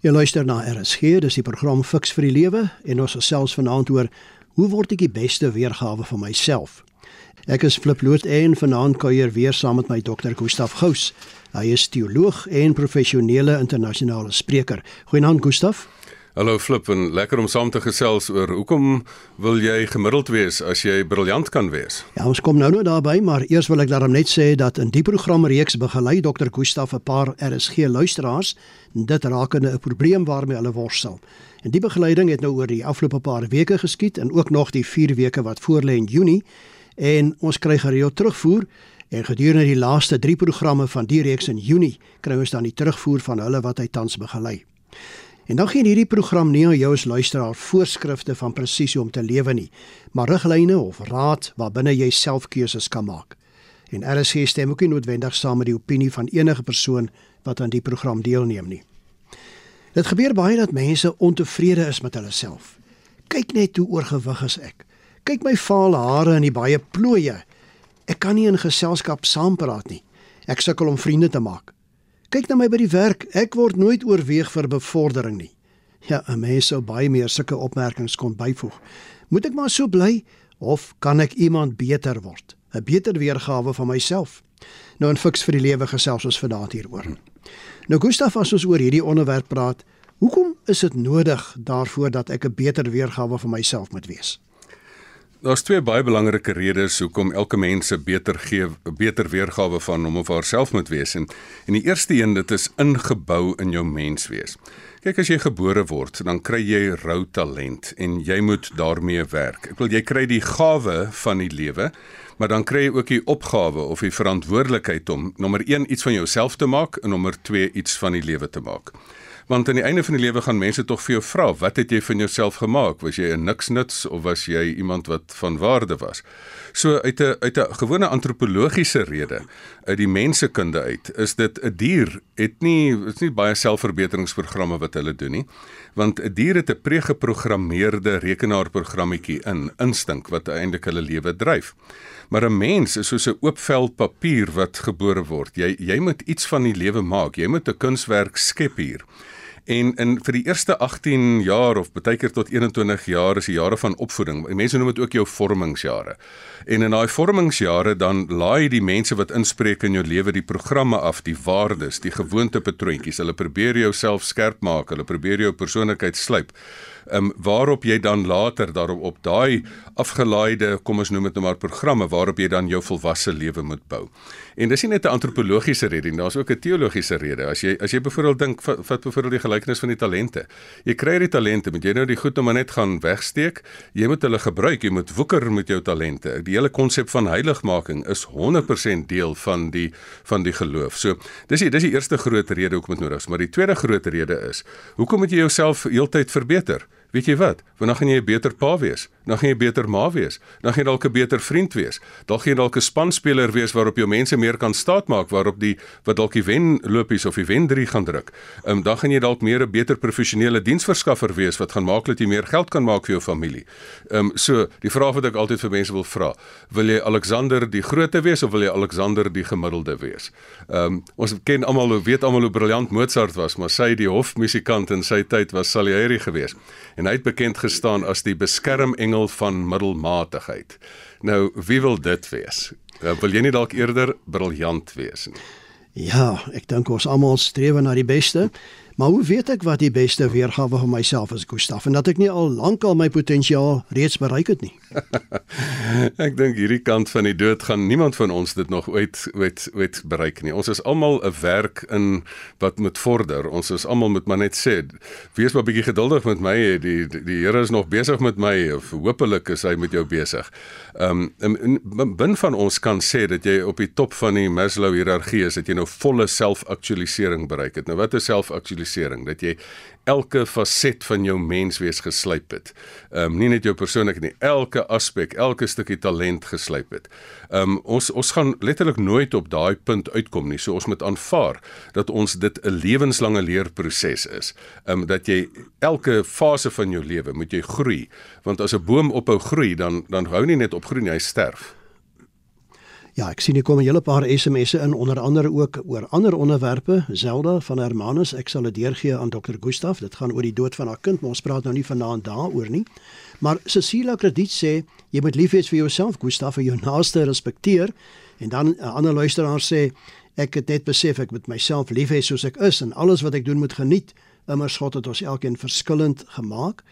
Jy luister na RSG, dis die program Fix vir die Lewe en ons gesels vanaand oor hoe word ek die beste weergawe van myself. Ek is Flip Loot en vanaand kuier weer saam met my dokter Gustaf Gous. Hy is teoloog en professionele internasionale spreker. Goeienaand Gustaf. Hallo Flip en lekker om saam te gesels oor hoekom wil jy gemiddeld wees as jy briljant kan wees? Ja, ons kom nou nou daarby, maar eers wil ek daarom net sê dat in die programreeks begelei Dr. Gustaf 'n paar RSG luisteraars dit rakende 'n probleem waarmee hulle worstel. En die begeleiding het nou oor die afgelope paar weke geskied en ook nog die 4 weke wat voorlê in Junie en ons kry gereeld terugvoer en gedurende die laaste 3 programme van die reeks in Junie kry ons dan die terugvoer van hulle wat hy tans begelei. En dan gee hierdie program nie aan jou as luisteraar voorskrifte van presies hoe om te lewe nie, maar riglyne of raad waarbinne jy self keuses kan maak. En RSG stem ook nie noodwendig saam met die opinie van enige persoon wat aan die program deelneem nie. Dit gebeur baie dat mense ontevrede is met hulle self. Kyk net hoe oorgewig is ek. Kyk my vaal hare en die baie plooie. Ek kan nie in geselskap saampraat nie. Ek sukkel om vriende te maak. Kyk na my by die werk. Ek word nooit oorweeg vir bevordering nie. Ja, 'n mens sou baie meer sulke opmerkings kon byvoeg. Moet ek maar so bly of kan ek iemand beter word? 'n Beter weergawe van myself. Nou in fiks vir die lewe gesels ons vanaand hieroor. Nou Gustaf, as ons oor hierdie onderwerp praat, hoekom is dit nodig daarvoor dat ek 'n beter weergawe van myself moet wees? Daar's twee baie belangrike redes hoekom elke mens 'n beter gee 'n beter weergawe van hom of haarself moet wees en en die eerste een dit is ingebou in jou menswees. Kyk as jy gebore word, dan kry jy rou talent en jy moet daarmee werk. Ek wil jy kry die gawe van die lewe, maar dan kry jy ook die opgawe of die verantwoordelikheid om nommer 1 iets van jouself te maak en nommer 2 iets van die lewe te maak. Want aan die einde van die lewe gaan mense tog vir jou vra, wat het jy van jouself gemaak? Was jy 'n niksnuts of was jy iemand wat van waarde was? So uit 'n uit 'n gewone antropologiese rede, uit die mensekunde uit, is dit 'n dier het nie dit's nie baie selfverbeteringsprogramme wat hulle doen nie. Want 'n dier het 'n pregeprogrammeerde rekenaarprogrammetjie in, instink wat eintlik hulle lewe dryf. Maar 'n mens is soos 'n oop vel papier wat gebore word. Jy jy moet iets van die lewe maak. Jy moet 'n kunswerk skep hier. En in vir die eerste 18 jaar of baie keer tot 21 jaar is die jare van opvoeding. Mense noem dit ook jou vormingsjare. En in daai vormingsjare dan laai die mense wat inspreek in jou lewe die programme af, die waardes, die gewoontepatroontjies. Hulle probeer jou self skerp maak. Hulle probeer jou persoonlikheid slyp um, waarop jy dan later daarop op daai afgelaaide, kom ons noem dit nou maar programme waarop jy dan jou volwasse lewe moet bou. En dis nie net 'n antropologiese rede daar's ook 'n teologiese rede. As jy as jy byvoorbeeld dink vat, vat byvoorbeeld die gelykenis van die talente. Jy kry die talente, moet jy nou die goed nou maar net gaan wegsteek. Jy moet hulle gebruik, jy moet woeker met jou talente. Die hele konsep van heiligmaking is 100% deel van die van die geloof. So, dis die dis die eerste groot rede hoekom dit nodig is, maar die tweede groot rede is, hoekom moet jy jouself heeltyd verbeter? Weet jy wat? Want dan gaan jy 'n beter pa wees, dan gaan jy beter ma wees, dan gaan jy dalk 'n beter vriend wees. Dan gaan jy dalk 'n spanspeler wees waarop jou mense meer kan staatmaak, waarop die wat dalk die wen lopies of die wen 3 gaan druk. Ehm um, dan gaan jy dalk meer 'n beter professionele diensverskaffer wees wat gaan maak dat jy meer geld kan maak vir jou familie. Ehm um, so, die vraag wat ek altyd vir mense wil vra, wil jy Alexander die Grote wees of wil jy Alexander die Gemiddelde wees? Ehm um, ons ken almal, weet almal hoe briljant Mozart was, maar sy die hofmusikant in sy tyd was Salieri geweest en hy het bekend gestaan as die beskermengel van middelmatigheid. Nou, wie wil dit wees? Uh, wil jy nie dalk eerder briljant wees nie? Ja, ek dink ons almal streef na die beste. Maar hoe weet ek wat die beste weergawe van myself is, Gustaf, en dat ek nie al lank al my potensiaal reeds bereik het nie? ek dink hierdie kant van die dood gaan niemand van ons dit nog ooit ooit ooit bereik nie. Ons is almal 'n werk in wat moet vorder. Ons is almal moet maar net sê, wees maar bietjie geduldig met my. Die die, die Here is nog besig met my of hopelik is hy met jou besig. Ehm um, bin van ons kan sê dat jy op die top van die Maslow hiërargie is, dat jy nou volle selfaktualisering bereik het. Nou wat is selfaktualisering? Spesialisering dat jy elke faset van jou menswees geslyp het. Ehm um, nie net jou persoonlik nie, elke aspek, elke stukkie talent geslyp het. Ehm um, ons ons gaan letterlik nooit op daai punt uitkom nie. So ons moet aanvaar dat ons dit 'n lewenslange leerproses is. Ehm um, dat jy elke fase van jou lewe moet jy groei, want as 'n boom ophou groei, dan dan hou nie net op groei nie, hy sterf. Ja, ek sien hier kom 'n hele paar SMS'e in onder andere ook oor ander onderwerpe. Zelda van Hermanus, ek sal dit deurgee aan Dr. Gustaf. Dit gaan oor die dood van haar kind, maar ons praat nou nie vanaand daaroor nie. Maar Cecilia Krediet sê jy moet lief wees vir jouself, Gustaf, en jou naaste respekteer. En dan 'n ander luisteraar sê ek het net besef ek moet myself lief hê soos ek is en alles wat ek doen moet geniet. Immers God het ons elkeen verskillend gemaak.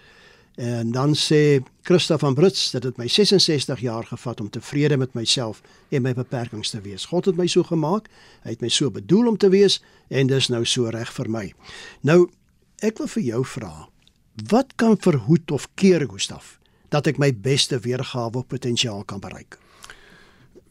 En dan sê Christa van Brits dat dit my 66 jaar gevat om tevrede met myself en my beperkings te wees. God het my so gemaak. Hy het my so bedoel om te wees en dis nou so reg vir my. Nou ek wil vir jou vra, wat kan verhoed of keer Gustaf dat ek my beste weergawe of potensiaal kan bereik?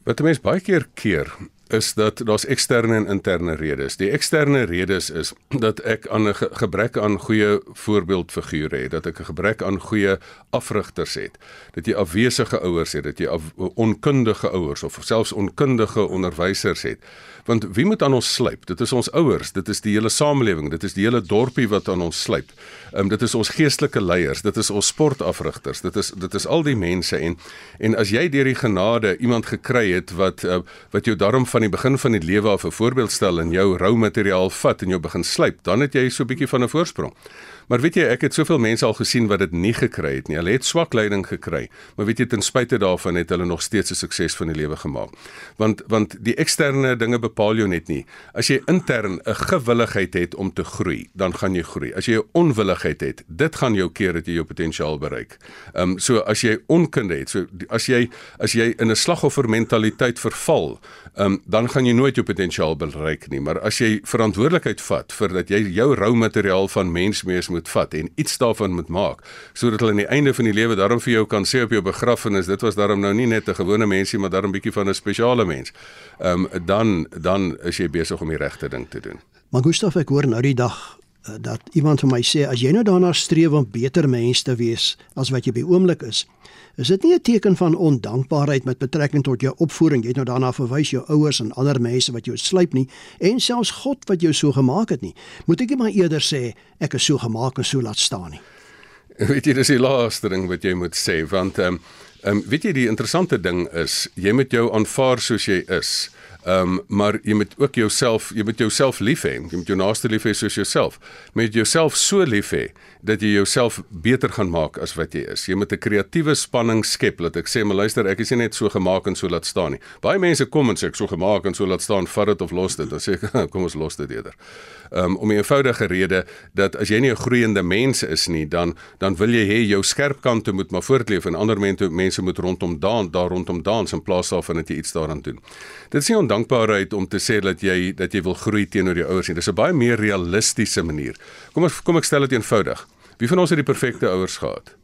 Wat mense baie keer keer is dat daar's eksterne en interne redes. Die eksterne redes is dat ek aan 'n ge gebrek aan goeie voorbeeldfigure het, dat ek 'n gebrek aan goeie afrigters het, dat jy afwesige ouers het, dat jy onkundige ouers of selfs onkundige onderwysers het. Want wie moet aan ons slyp? Dit is ons ouers, dit is die hele samelewing, dit is die hele dorpie wat aan ons slyp. Ehm um, dit is ons geestelike leiers, dit is ons sportafrigters, dit is dit is al die mense en en as jy deur die genade iemand gekry het wat uh, wat jou darm van die begin van die lewe af 'n voorbeeld stel en jou rou materiaal vat en jou begin slyp, dan het jy so 'n bietjie van 'n voorsprong. Maar weet jy, ek het soveel mense al gesien wat dit nie gekry het nie. Hulle het swak leiding gekry, maar weet jy ten spyte daarvan het hulle nog steeds 'n sukses van die lewe gemaak. Want want die eksterne dinge bepaal jou net nie. As jy intern 'n gewilligheid het om te groei, dan gaan jy groei. As jy 'n onwilligheid het, dit gaan jou keer dat jy jou potensiaal bereik. Ehm um, so as jy onkunde het, so as jy as jy in 'n slagoffermentaliteit verval, ehm um, dan gaan jy nooit jou potensiaal bereik nie. Maar as jy verantwoordelikheid vat vir dat jy jou rou materiaal van mensmees moet vat en iets daarvan moet maak sodat hulle aan die einde van die lewe daarom vir jou kan sê op jou begrafnis dit was daarom nou nie net 'n gewone mensie maar daarom bietjie van 'n spesiale mens. Ehm um, dan dan is jy besig om die regte ding te doen. Maar Gustaf ek hoor nou die dag dat iemand vir my sê as jy nou daarna streef om beter mens te wees as wat jy by oomblik is Is dit nie 'n teken van ondankbaarheid met betrekking tot jou opvoeding? Jy het nou daarna verwys jou ouers en ander mense wat jou slyp nie en selfs God wat jou so gemaak het nie. Moet ek nie maar eerder sê ek is so gemaak en so laat staan nie? Weet jy dis die laaste ding wat jy moet sê want ehm um, ehm um, weet jy die interessante ding is jy moet jou aanvaar soos jy is. Ehm um, maar jy moet ook jouself, jy moet jouself lief hê. Jy moet jou naaste lief hê soos jouself. Jy moet jouself so lief hê dat jy jouself beter gaan maak as wat jy is. Jy moet 'n kreatiewe spanning skep. Laat ek sê, maar luister, ek is nie net so gemaak en so laat staan nie. Baie mense kom en sê ek so gemaak en so laat staan, vat dit of los dit. Dan sê ek, kom ons los dit eerder. Um, om 'n eenvoudige rede dat as jy nie 'n groeiende mens is nie, dan dan wil jy hê jou skerp kante moet maar voortleef en ander mense mense moet rondom daan, daar rondom dans in plaas daarvan dat jy iets daaraan doen. Dit is nie dankbaarheid om te sê dat jy dat jy wil groei teenoor jou ouers nie. Dis 'n baie meer realistiese manier. Kom ek kom ek stel dit eenvoudig. Wie van ons het die perfekte ouers gehad?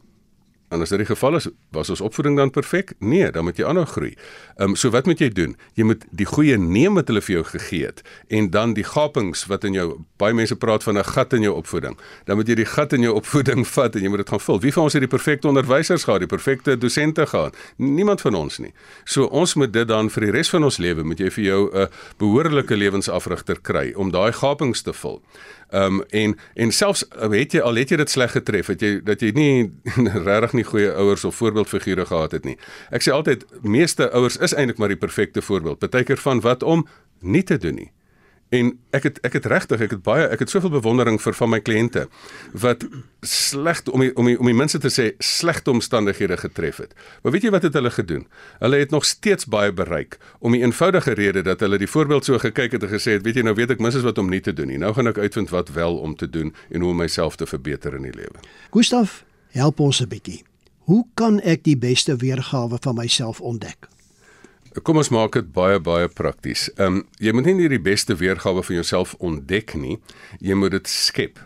En as dit die geval is, was ons opvoeding dan perfek? Nee, dan moet jy aanhou groei. Ehm um, so wat moet jy doen? Jy moet die goeie neem wat hulle vir jou gegee het en dan die gapings wat in jou baie mense praat van 'n gat in jou opvoeding. Dan moet jy die gat in jou opvoeding vat en jy moet dit gaan vul. Wie van ons het die perfekte onderwysers gehad, die perfekte dosente gehad? Niemand van ons nie. So ons moet dit dan vir die res van ons lewe moet jy vir jou 'n behoorlike lewensafrigter kry om daai gapings te vul. Ehm um, en en selfs eh, het jy al het jy dit sleg getref, het jy dat jy nie regtig nie goeie ouers of voorbeeldfigure gehad het nie. Ek sê altyd meeste ouers is eintlik maar die perfekte voorbeeld. Partykeer van wat om nie te doen nie. En ek het ek het regtig ek het baie ek het soveel bewondering vir van my kliënte wat sleg om die, om die, om die mense te sê slegte omstandighede getref het. Maar weet jy wat het hulle gedoen? Hulle het nog steeds baie bereik om die eenvoudige rede dat hulle die voorbeeld so gekyk het en gesê het, weet jy nou weet ek mis is wat om nie te doen nie. Nou gaan ek uitvind wat wel om te doen en hoe om myself te verbeter in die lewe. Gustaf, help ons 'n bietjie. Hoe kan ek die beste weergawe van myself ontdek? Kom ons maak dit baie baie prakties. Ehm um, jy moet nie net die beste weergawe van jouself ontdek nie, jy moet dit skep.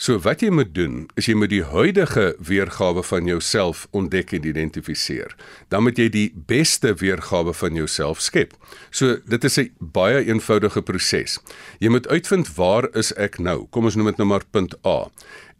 So wat jy moet doen, is jy moet die huidige weergawe van jouself ontdek en identifiseer. Dan moet jy die beste weergawe van jouself skep. So dit is 'n baie eenvoudige proses. Jy moet uitvind waar is ek nou? Kom ons noem dit nou maar punt A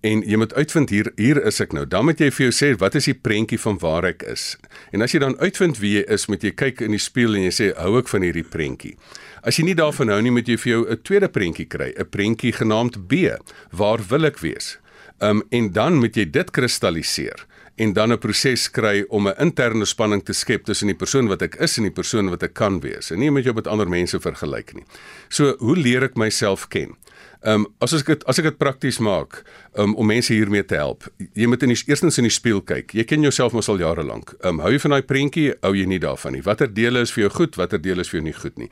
en jy moet uitvind hier hier is ek nou. Dan moet jy vir jou sê wat is die prentjie van waar ek is. En as jy dan uitvind wie jy is, moet jy kyk in die spieël en jy sê hou ek van hierdie prentjie. As jy nie daarvan hou nie, moet jy vir jou 'n tweede prentjie kry, 'n prentjie genaamd B. Waar wil ek wees? Um en dan moet jy dit kristalliseer en dan 'n proses kry om 'n interne spanning te skep tussen die persoon wat ek is en die persoon wat ek kan wees. En nie met jou met ander mense vergelyk nie. So, hoe leer ek myself ken? Ehm um, as ek dit as ek dit prakties maak um, om mense hiermee te help. Jy moet in die eerstens in die spieël kyk. Jy ken jouself mos al jare lank. Ehm um, hou jy van daai prentjie? Hou jy nie daarvan nie? Watter dele is vir jou goed, watter dele is vir jou nie goed nie?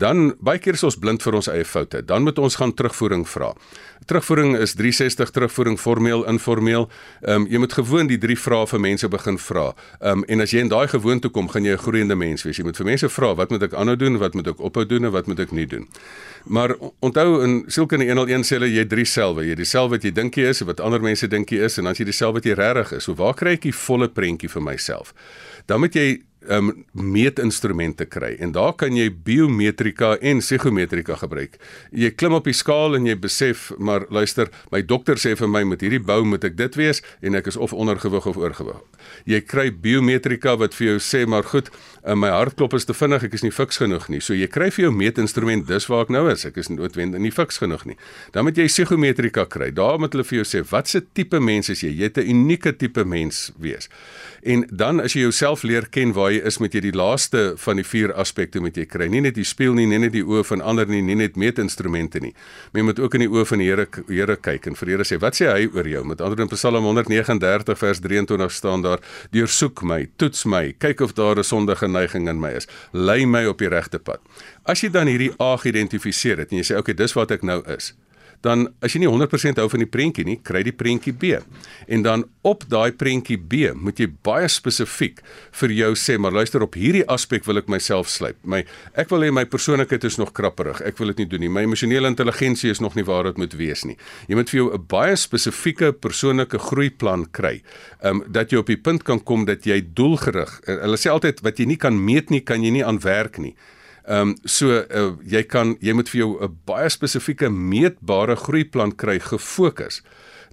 Dan baie keer is ons blind vir ons eie foute. Dan moet ons gaan terugvoering vra. Terugvoering is 360 terugvoering formeel informeel. Ehm um, jy moet gewoon die drie vrae vir mense begin vra. Ehm um, en as jy in daai gewoonte kom, gaan jy 'n groeiende mens wees. Jy moet vir mense vra, wat moet ek aanhou doen? Wat moet ek ophou doen en wat moet ek nie doen? Maar onthou in sielkunde 101 sê hulle jy drie selwe. Jy dieselfde wat jy dink jy is, wat ander mense dink jy is en dan jy dieselfde wat jy regtig is. So waar kry ek die volle prentjie vir myself? Dan moet jy um meetinstrumente kry en daar kan jy biometrika en psigometrika gebruik. Jy klim op die skaal en jy besef, maar luister, my dokter sê vir my met hierdie bou moet ek dit wees en ek is of ondergewig of oorgewig. Jy kry biometrika wat vir jou sê maar goed, uh, my hartklop is te vinnig, ek is nie fiks genoeg nie. So jy kry vir jou meetinstrument dis waar ek nou is. Ek is noodwendig nie fiks genoeg nie. Dan moet jy psigometrika kry. Daar moet hulle vir jou sê watse tipe mens is jy? Jy het 'n unieke tipe mens wees. En dan as jy jouself leer ken waar jy is, moet jy die laaste van die vier aspekte moet jy kry. Nie net die speel nie, nie net die oë van ander nie, nie net meetinstrumente nie. Maar jy moet ook in die oë van die Here Here kyk en vir die Here sê, "Wat sê hy oor jou?" Met ander in Psalm 139 vers 23 staan daar: "Deursoek my, toets my, kyk of daar 'n sondige neiging in my is. Lei my op die regte pad." As jy dan hierdie A geïdentifiseer het en jy sê, "Oké, okay, dis wat ek nou is." Dan as jy nie 100% hou van die prentjie nie, kry die prentjie B. En dan op daai prentjie B moet jy baie spesifiek vir jou sê, maar luister op hierdie aspek wil ek myself slyp. My ek wil hê my persoonlikheid is nog krapperig. Ek wil dit nie doen nie. My emosionele intelligensie is nog nie waar dit moet wees nie. Jy moet vir jou 'n baie spesifieke persoonlike groeiplan kry. Ehm um, dat jy op die punt kan kom dat jy doelgerig. Hulle sê altyd wat jy nie kan meet nie, kan jy nie aan werk nie. Ehm um, so uh, jy kan jy moet vir jou 'n baie spesifieke meetbare groeiplan kry gefokus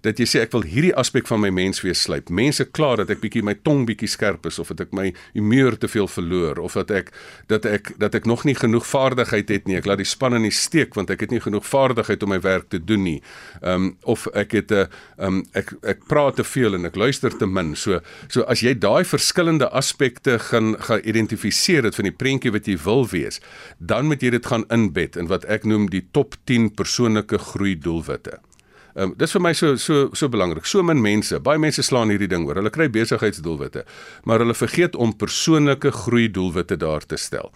dat jy sê ek wil hierdie aspek van my mens wees slyp. Mense kla dat ek bietjie my tong bietjie skerp is of dat ek my humeur te veel verloor of dat ek dat ek dat ek nog nie genoeg vaardigheid het nie. Ek laat die span in die steek want ek het nie genoeg vaardigheid om my werk te doen nie. Ehm um, of ek het 'n uh, ehm um, ek ek praat te veel en ek luister te min. So so as jy daai verskillende aspekte gaan gaan identifiseer dit van die prentjie wat jy wil wees, dan moet jy dit gaan inbed in wat ek noem die top 10 persoonlike groei doelwitte. Ehm um, dis vir my so so so belangrik. So min mense, baie mense slaan hierdie ding oor. Hulle kry besigheidsdoelwitte, maar hulle vergeet om persoonlike groei doelwitte daar te stel.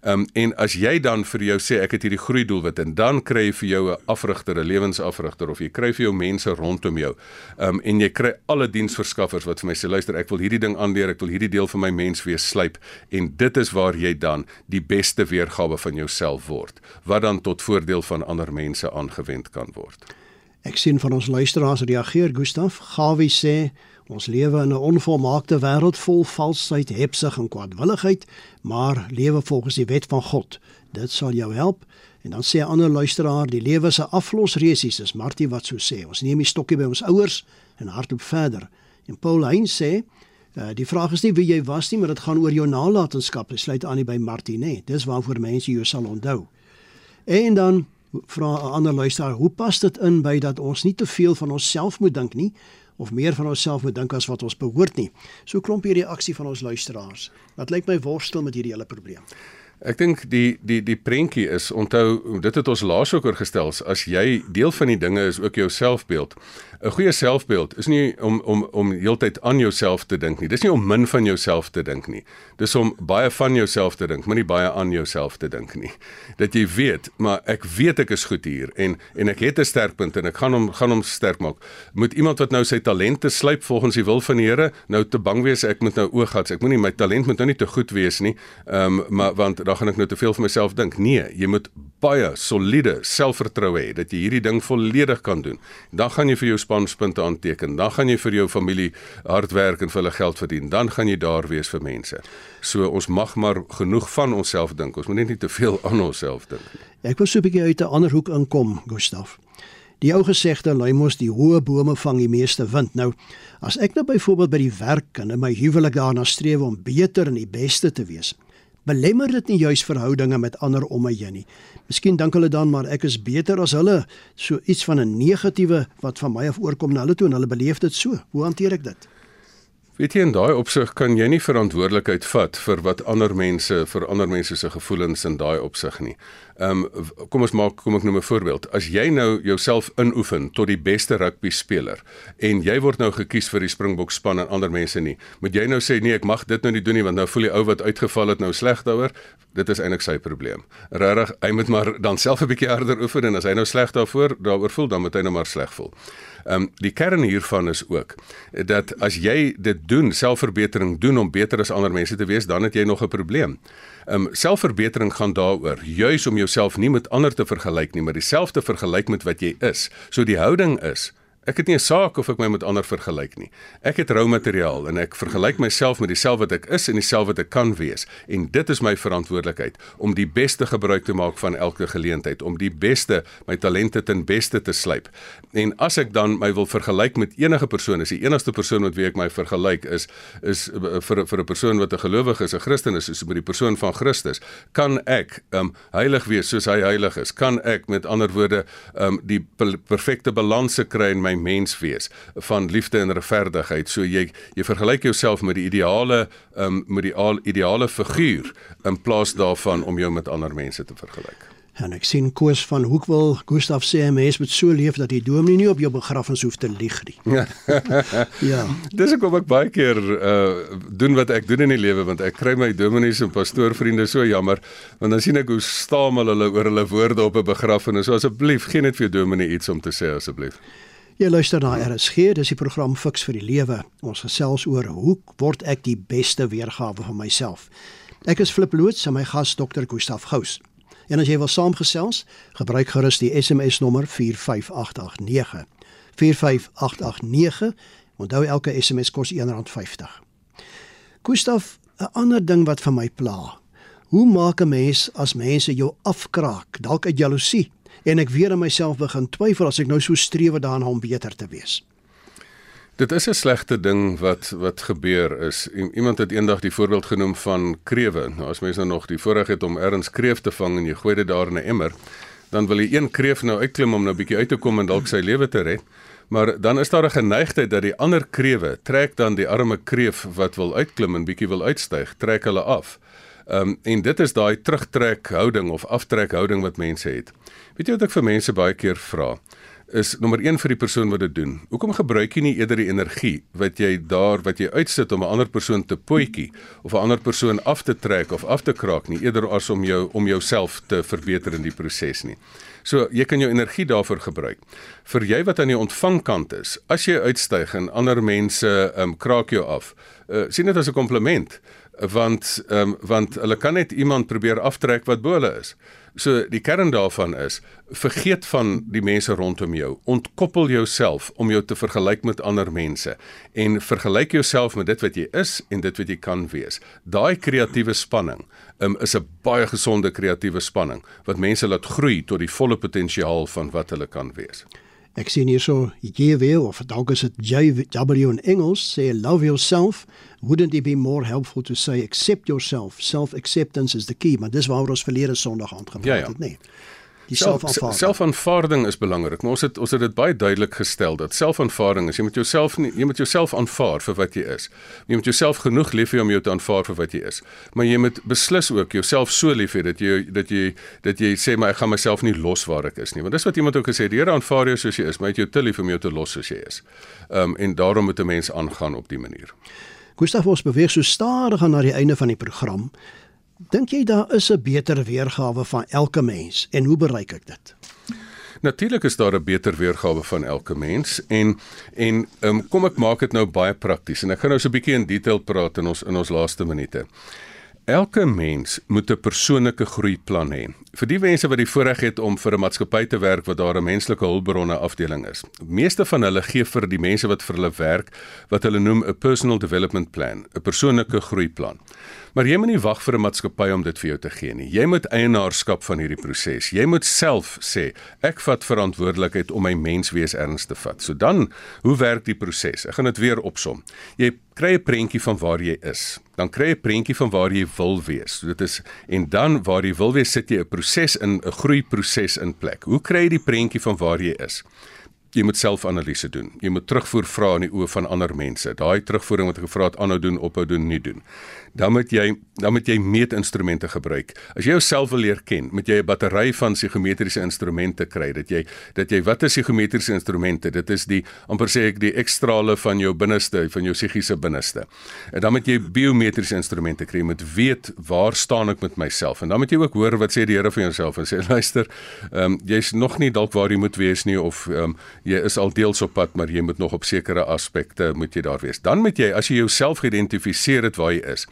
Ehm um, en as jy dan vir jou sê ek het hierdie groei doelwit en dan kry jy vir jou 'n afrigter, 'n lewensafrigter of jy kry vir jou mense rondom jou. Ehm um, en jy kry alle diensverskaffers wat vir my sê luister, ek wil hierdie ding aanleer, ek wil hierdie deel van my mens wees slyp en dit is waar jy dan die beste weergawe van jouself word wat dan tot voordeel van ander mense aangewend kan word. Ek sien van ons luisteraars reageer Gustaf. Gawie sê ons lewe in 'n onvolmaakte wêreld vol valsheid, hebsug en kwadwilligheid, maar lewe volgens die wet van God. Dit sal jou help. En dan sê 'n ander luisteraar, die lewe se aflosresies is Martie wat so sê. Ons neem die stokkie by ons ouers en hardloop verder. En Paul Hein sê Uh, die vraag is nie wie jy was nie, maar dit gaan oor jou nalatenskap. Dit sluit aan by Martie, nê. Dis waarvoor mense jou sal onthou. En dan vra 'n ander luisteraar, hoe pas dit in by dat ons nie te veel van onsself moet dink nie of meer van onsself moet dink as wat ons behoort nie. So klomp hier reaksie van ons luisteraars. Wat lyk my worstel met hierdie hele probleem. Ek dink die die die prentjie is onthou dit het ons laas ook oorgestel as jy deel van die dinge is ook jou selfbeeld. 'n Goeie selfbeeld is nie om om om heeltyd aan jouself te dink nie. Dis nie om min van jouself te dink nie. Dis om baie van jouself te dink, maar nie baie aan jouself te dink nie. Dat jy weet, maar ek weet ek is goed hier en en ek het 'n sterkpunt en ek gaan hom gaan hom sterk maak. Moet iemand wat nou sy talente slyp volgens die wil van die Here nou te bang wees ek moet nou ooghats. Ek moenie my talent moet nou nie te goed wees nie. Ehm um, maar want dan gaan ek nou te veel vir myself dink. Nee, jy moet baie soliede selfvertroue hê dat jy hierdie ding volledig kan doen. Dan gaan jy vir jou spanspunte aanteken. Dan gaan jy vir jou familie hard werk en vir hulle geld verdien. Dan gaan jy daar wees vir mense. So ons mag maar genoeg van onsself dink. Ons moet net nie te veel aan onsself dink nie. Ek wil so 'n bietjie uit 'n ander hoek inkom, Gustaf. Die ou gesegde lui mos die hoë bome vang die meeste wind. Nou, as ek nou byvoorbeeld by die werk en in my huwelik daarna streef om beter en die beste te wees, belemmer dit nie juis verhoudinge met ander om my heen nie. Miskien dink hulle dan maar ek is beter as hulle, so iets van 'n negatiewe wat van my af oorkom na hulle toe en hulle beleef dit so. Hoe hanteer ek dit? Weet jy in daai opsig kan jy nie verantwoordelikheid vat vir wat ander mense vir ander mense se gevoelens in daai opsig nie. Ehm um, kom ons maak kom ek noem 'n voorbeeld. As jy nou jouself inoefen tot die beste rugby speler en jy word nou gekies vir die Springbok span en ander mense nie, moet jy nou sê nee, ek mag dit nou nie doen nie want nou voel die ou wat uitgeval het nou sleg daaroor. Dit is eintlik sy probleem. Regtig, hy moet maar dan self 'n bietjie harder oefen en as hy nou sleg daarvoor daaroor voel, dan moet hy nou maar sleg voel. Ehm um, die kern hiervan is ook dat as jy dit doen, selfverbetering doen om beter as ander mense te wees, dan het jy nog 'n probleem. Ehm um, selfverbetering gaan daaroor juis om jouself nie met ander te vergelyk nie, maar dieselfde vergelyk met wat jy is. So die houding is Ek het nie 'n saak of ek my met ander vergelyk nie. Ek het rou materiaal en ek vergelyk myself met dieselfde wat ek is en dieselfde wat ek kan wees. En dit is my verantwoordelikheid om die beste gebruik te maak van elke geleentheid, om die beste my talente ten beste te slyp. En as ek dan my wil vergelyk met enige persoon, is die enigste persoon met wie ek my vergelyk is is eh, vir vir 'n persoon wat 'n gelowige is, 'n Christen is, is met die persoon van Christus. Kan ek um heilig wees soos hy heilig is? Kan ek met ander woorde um die perfekte balans kry in my mens wees van liefde en regverdigheid. So jy jy vergelyk jouself met die ideale um, met die ideale figuur in plaas daarvan om jou met ander mense te vergelyk. En ek sien Koos van Hoekwil, Gustaf sê 'n mens moet so leef dat die dominee nie op jou begrafnis hoef te lieg nie. ja. Dis ek kom ek baie keer uh doen wat ek doen in die lewe want ek kry my dominees en pastoorvriende so jammer want dan sien ek hoe stamel hulle oor hulle woorde op 'n begrafnis. So asseblief, gee net vir jou dominee iets om te sê asseblief. Jy luister na RSG, dis die program Fix vir die Lewe. Ons gesels oor hoe word ek die beste weergawe van myself. Ek is Flip Loots en my gas Dr. Gustaf Gous. En as jy wil saamgesels, gebruik gerus die SMS nommer 45889. 45889. Onthou elke SMS kos R1.50. Gustaf, 'n ander ding wat vir my pla. Hoe maak 'n mens as mense jou afkraak, dalk uit jaloesie? En ek weer in myself begin twyfel as ek nou so streef daarna om beter te wees. Dit is 'n slegte ding wat wat gebeur is. Iemand het eendag die voorbeeld genoem van krewe. Nou as mense nou nog die voorreg het om ergens kreef te vang en jy gooi dit daar in 'n emmer, dan wil jy een kreef nou uitklim om nou bietjie uit te kom en dalk sy lewe te red. Maar dan is daar 'n geneigtheid dat die ander krewe trek dan die arme kreef wat wil uitklim en bietjie wil uitstyg, trek hulle af. Ehm um, en dit is daai terugtrek houding of aftrek houding wat mense het. Weet jy wat ek vir mense baie keer vra? Is nommer 1 vir die persoon wat dit doen. Hoekom gebruik jy nie eerder die energie wat jy daar wat jy uitsit om 'n ander persoon te potjie of 'n ander persoon af te trek of af te kraak nie eerder as om jou om jouself te verbeter in die proses nie. So jy kan jou energie daarvoor gebruik. Vir jy wat aan die ontvangkant is, as jy uitstyg en ander mense um, kraak jou af, uh, sien dit as 'n kompliment want ehm um, want hulle kan net iemand probeer aftrek wat bo hulle is. So die kern daarvan is vergeet van die mense rondom jou. Ontkoppel jouself om jou te vergelyk met ander mense en vergelyk jouself met dit wat jy is en dit wat jy kan wees. Daai kreatiewe spanning um, is 'n baie gesonde kreatiewe spanning wat mense laat groei tot die volle potensiaal van wat hulle kan wees. Ek sien hierso JW of dalk is dit JW in Engels sê love yourself. Wouldn't it be more helpful to say accept yourself? Self acceptance is the key. Maar dis waaroor ons verlede Sondag aangepraat ja, ja. het nê. nee die selfaanvaarding. Selfaanvaarding is belangrik. Maar ons het ons het dit baie duidelik gestel dat selfaanvaarding is jy moet jouself nie jy moet jouself aanvaar vir wat jy is. Jy moet jouself genoeg lief hê om jou te aanvaar vir wat jy is. Maar jy moet beslis ook jouself so lief hê dat jy dat jy dat jy sê maar ek gaan myself nie los waar ek is nie. Want dis wat iemand ook gesê het, die Here aanvaar jou soos jy is, maar jy het jou te lief om jou te los soos jy is. Ehm um, en daarom moet 'n mens aangaan op die manier. Gustav ons beweeg so stadig aan na die einde van die program. Dink jy daar is 'n beter weergawe van elke mens en hoe bereik ek dit? Natuurlik is daar 'n beter weergawe van elke mens en en um, kom ek maak dit nou baie prakties en ek gaan nou so 'n bietjie in detail praat in ons in ons laaste minute. Elke mens moet 'n persoonlike groeiplan hê. Vir die mense wat die voorreg het om vir 'n maatskappy te werk wat daar 'n menslike hulpbronne afdeling is. Meeste van hulle gee vir die mense wat vir hulle werk wat hulle noem 'n personal development plan, 'n persoonlike groeiplan. Maar jy moet nie wag vir 'n maatskappy om dit vir jou te gee nie. Jy moet eienaarskap van hierdie proses. Jy moet self sê, ek vat verantwoordelikheid om my menswees erns te vat. So dan, hoe werk die proses? Ek gaan dit weer opsom. Jy kry 'n prentjie van waar jy is. Dan kry jy 'n prentjie van waar jy wil wees. So dit is en dan waar jy wil wees, sit jy 'n proses in 'n groeiproses in plek. Hoe kry jy die prentjie van waar jy is? jy moet selfanalise doen. Jy moet terugvoer vra in die oë van ander mense. Daai terugvoering wat ek gevra het aanhou doen, ophou doen, nie doen. Dan moet jy dan moet jy meetinstrumente gebruik. As jy jouself wil leer ken, moet jy 'n battery van psigometriese instrumente kry. Dat jy dat jy wat is psigometriese instrumente? Dit is die amper sê ek die ekstrale van jou binneste, van jou psigiese binneste. En dan moet jy biometriese instrumente kry. Jy moet weet waar staan ek met myself. En dan moet jy ook hoor wat sê die Here van jouself en sê luister, ehm um, jy's nog nie dalk waar jy moet wees nie of ehm um, jy is al deels op pad, maar jy moet nog op sekere aspekte moet jy daar wees. Dan moet jy as jy jouself geïdentifiseer het waar jy is,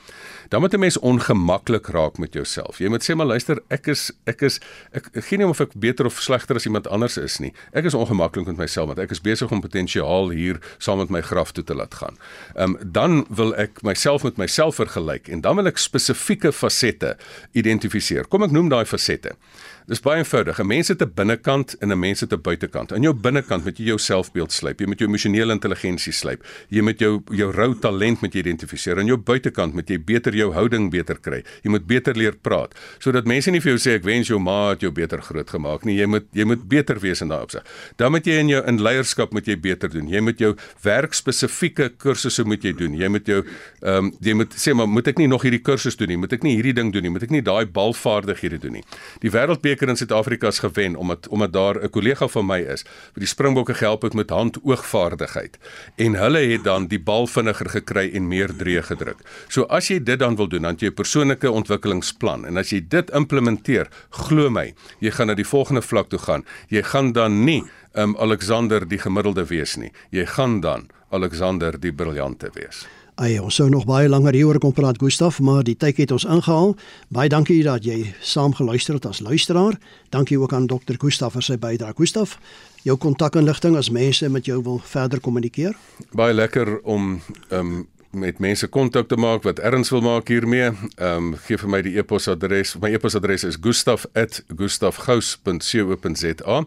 dan moet 'n mens ongemaklik raak met jouself. Jy moet sê maar luister, ek is ek is ek, ek gee nie om of ek beter of slegter as iemand anders is nie. Ek is ongemaklik met myself want ek is besig om potensiaal hier saam met my graf toe te laat gaan. Ehm um, dan wil ek myself met myself vergelyk en dan wil ek spesifieke fasette identifiseer. Kom ek noem daai fasette. Dis baie eenvoudig. 'n Mens het 'n binnekant en 'n mens het 'n buitekant. In jou binnekant moet jy jou selfbeeld slyp, jy moet jou emosionele intelligensie slyp. Jy moet jou jou rou talent moet jy identifiseer. In jou buitekant moet jy beter jou houding beter kry. Jy moet beter leer praat sodat mense nie vir jou sê ek wens jou ma het jou beter groot gemaak nie. Jy moet jy moet beter wees in daai opsig. Dan moet jy in jou in leierskap moet jy beter doen. Jy moet jou werkspesifieke kursusse moet jy doen. Jy moet jou ehm um, jy moet sê maar moet ek nie nog hierdie kursus doen nie? Moet ek nie hierdie ding doen nie? Moet ek nie daai balvaardighede doen nie? Die wêreld beker in Suid-Afrika is gewen omdat omdat daar 'n kollega van my is wat die Springbokke gehelp het met hand-oogvaardigheid en hulle het dan die bal vinniger gekry en meer drie gedruk. So as jy dit dan wil doen, dan jy 'n persoonlike ontwikkelingsplan en as jy dit implementeer, glo my, jy gaan na die volgende vlak toe gaan. Jy gaan dan nie um, Alexander die gemiddelde wees nie. Jy gaan dan Alexander die briljante wees. Ai, ons sou nog baie langer hieroor kon praat, Gustaf, maar die tyd het ons ingehaal. Baie dankie dat jy saam geluister het as luisteraar. Dankie ook aan Dr. Gustaf vir sy bydrae. Gustaf, jou kontakinligting as mense met jou wil verder kommunikeer. Baie lekker om ehm um, met mense kontak te maak wat erns wil maak hiermee. Ehm um, gee vir my die e-posadres. My e-posadres is gustaf@gustafgous.co.za.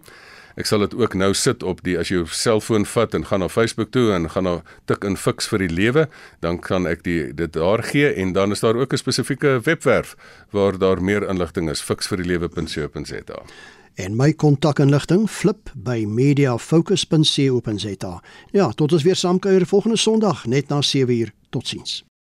Ek sal dit ook nou sit op die as jy jou selfoon vat en gaan na Facebook toe en gaan na tik in fiks vir die lewe, dan kan ek die dit daar gee en dan is daar ook 'n spesifieke webwerf waar daar meer inligting is fiksvirdielewe.co.za. En my kontakinligting flip by mediafocus.co.za. Ja, tot ons weer saamkuier volgende Sondag net na 7uur. Totsiens.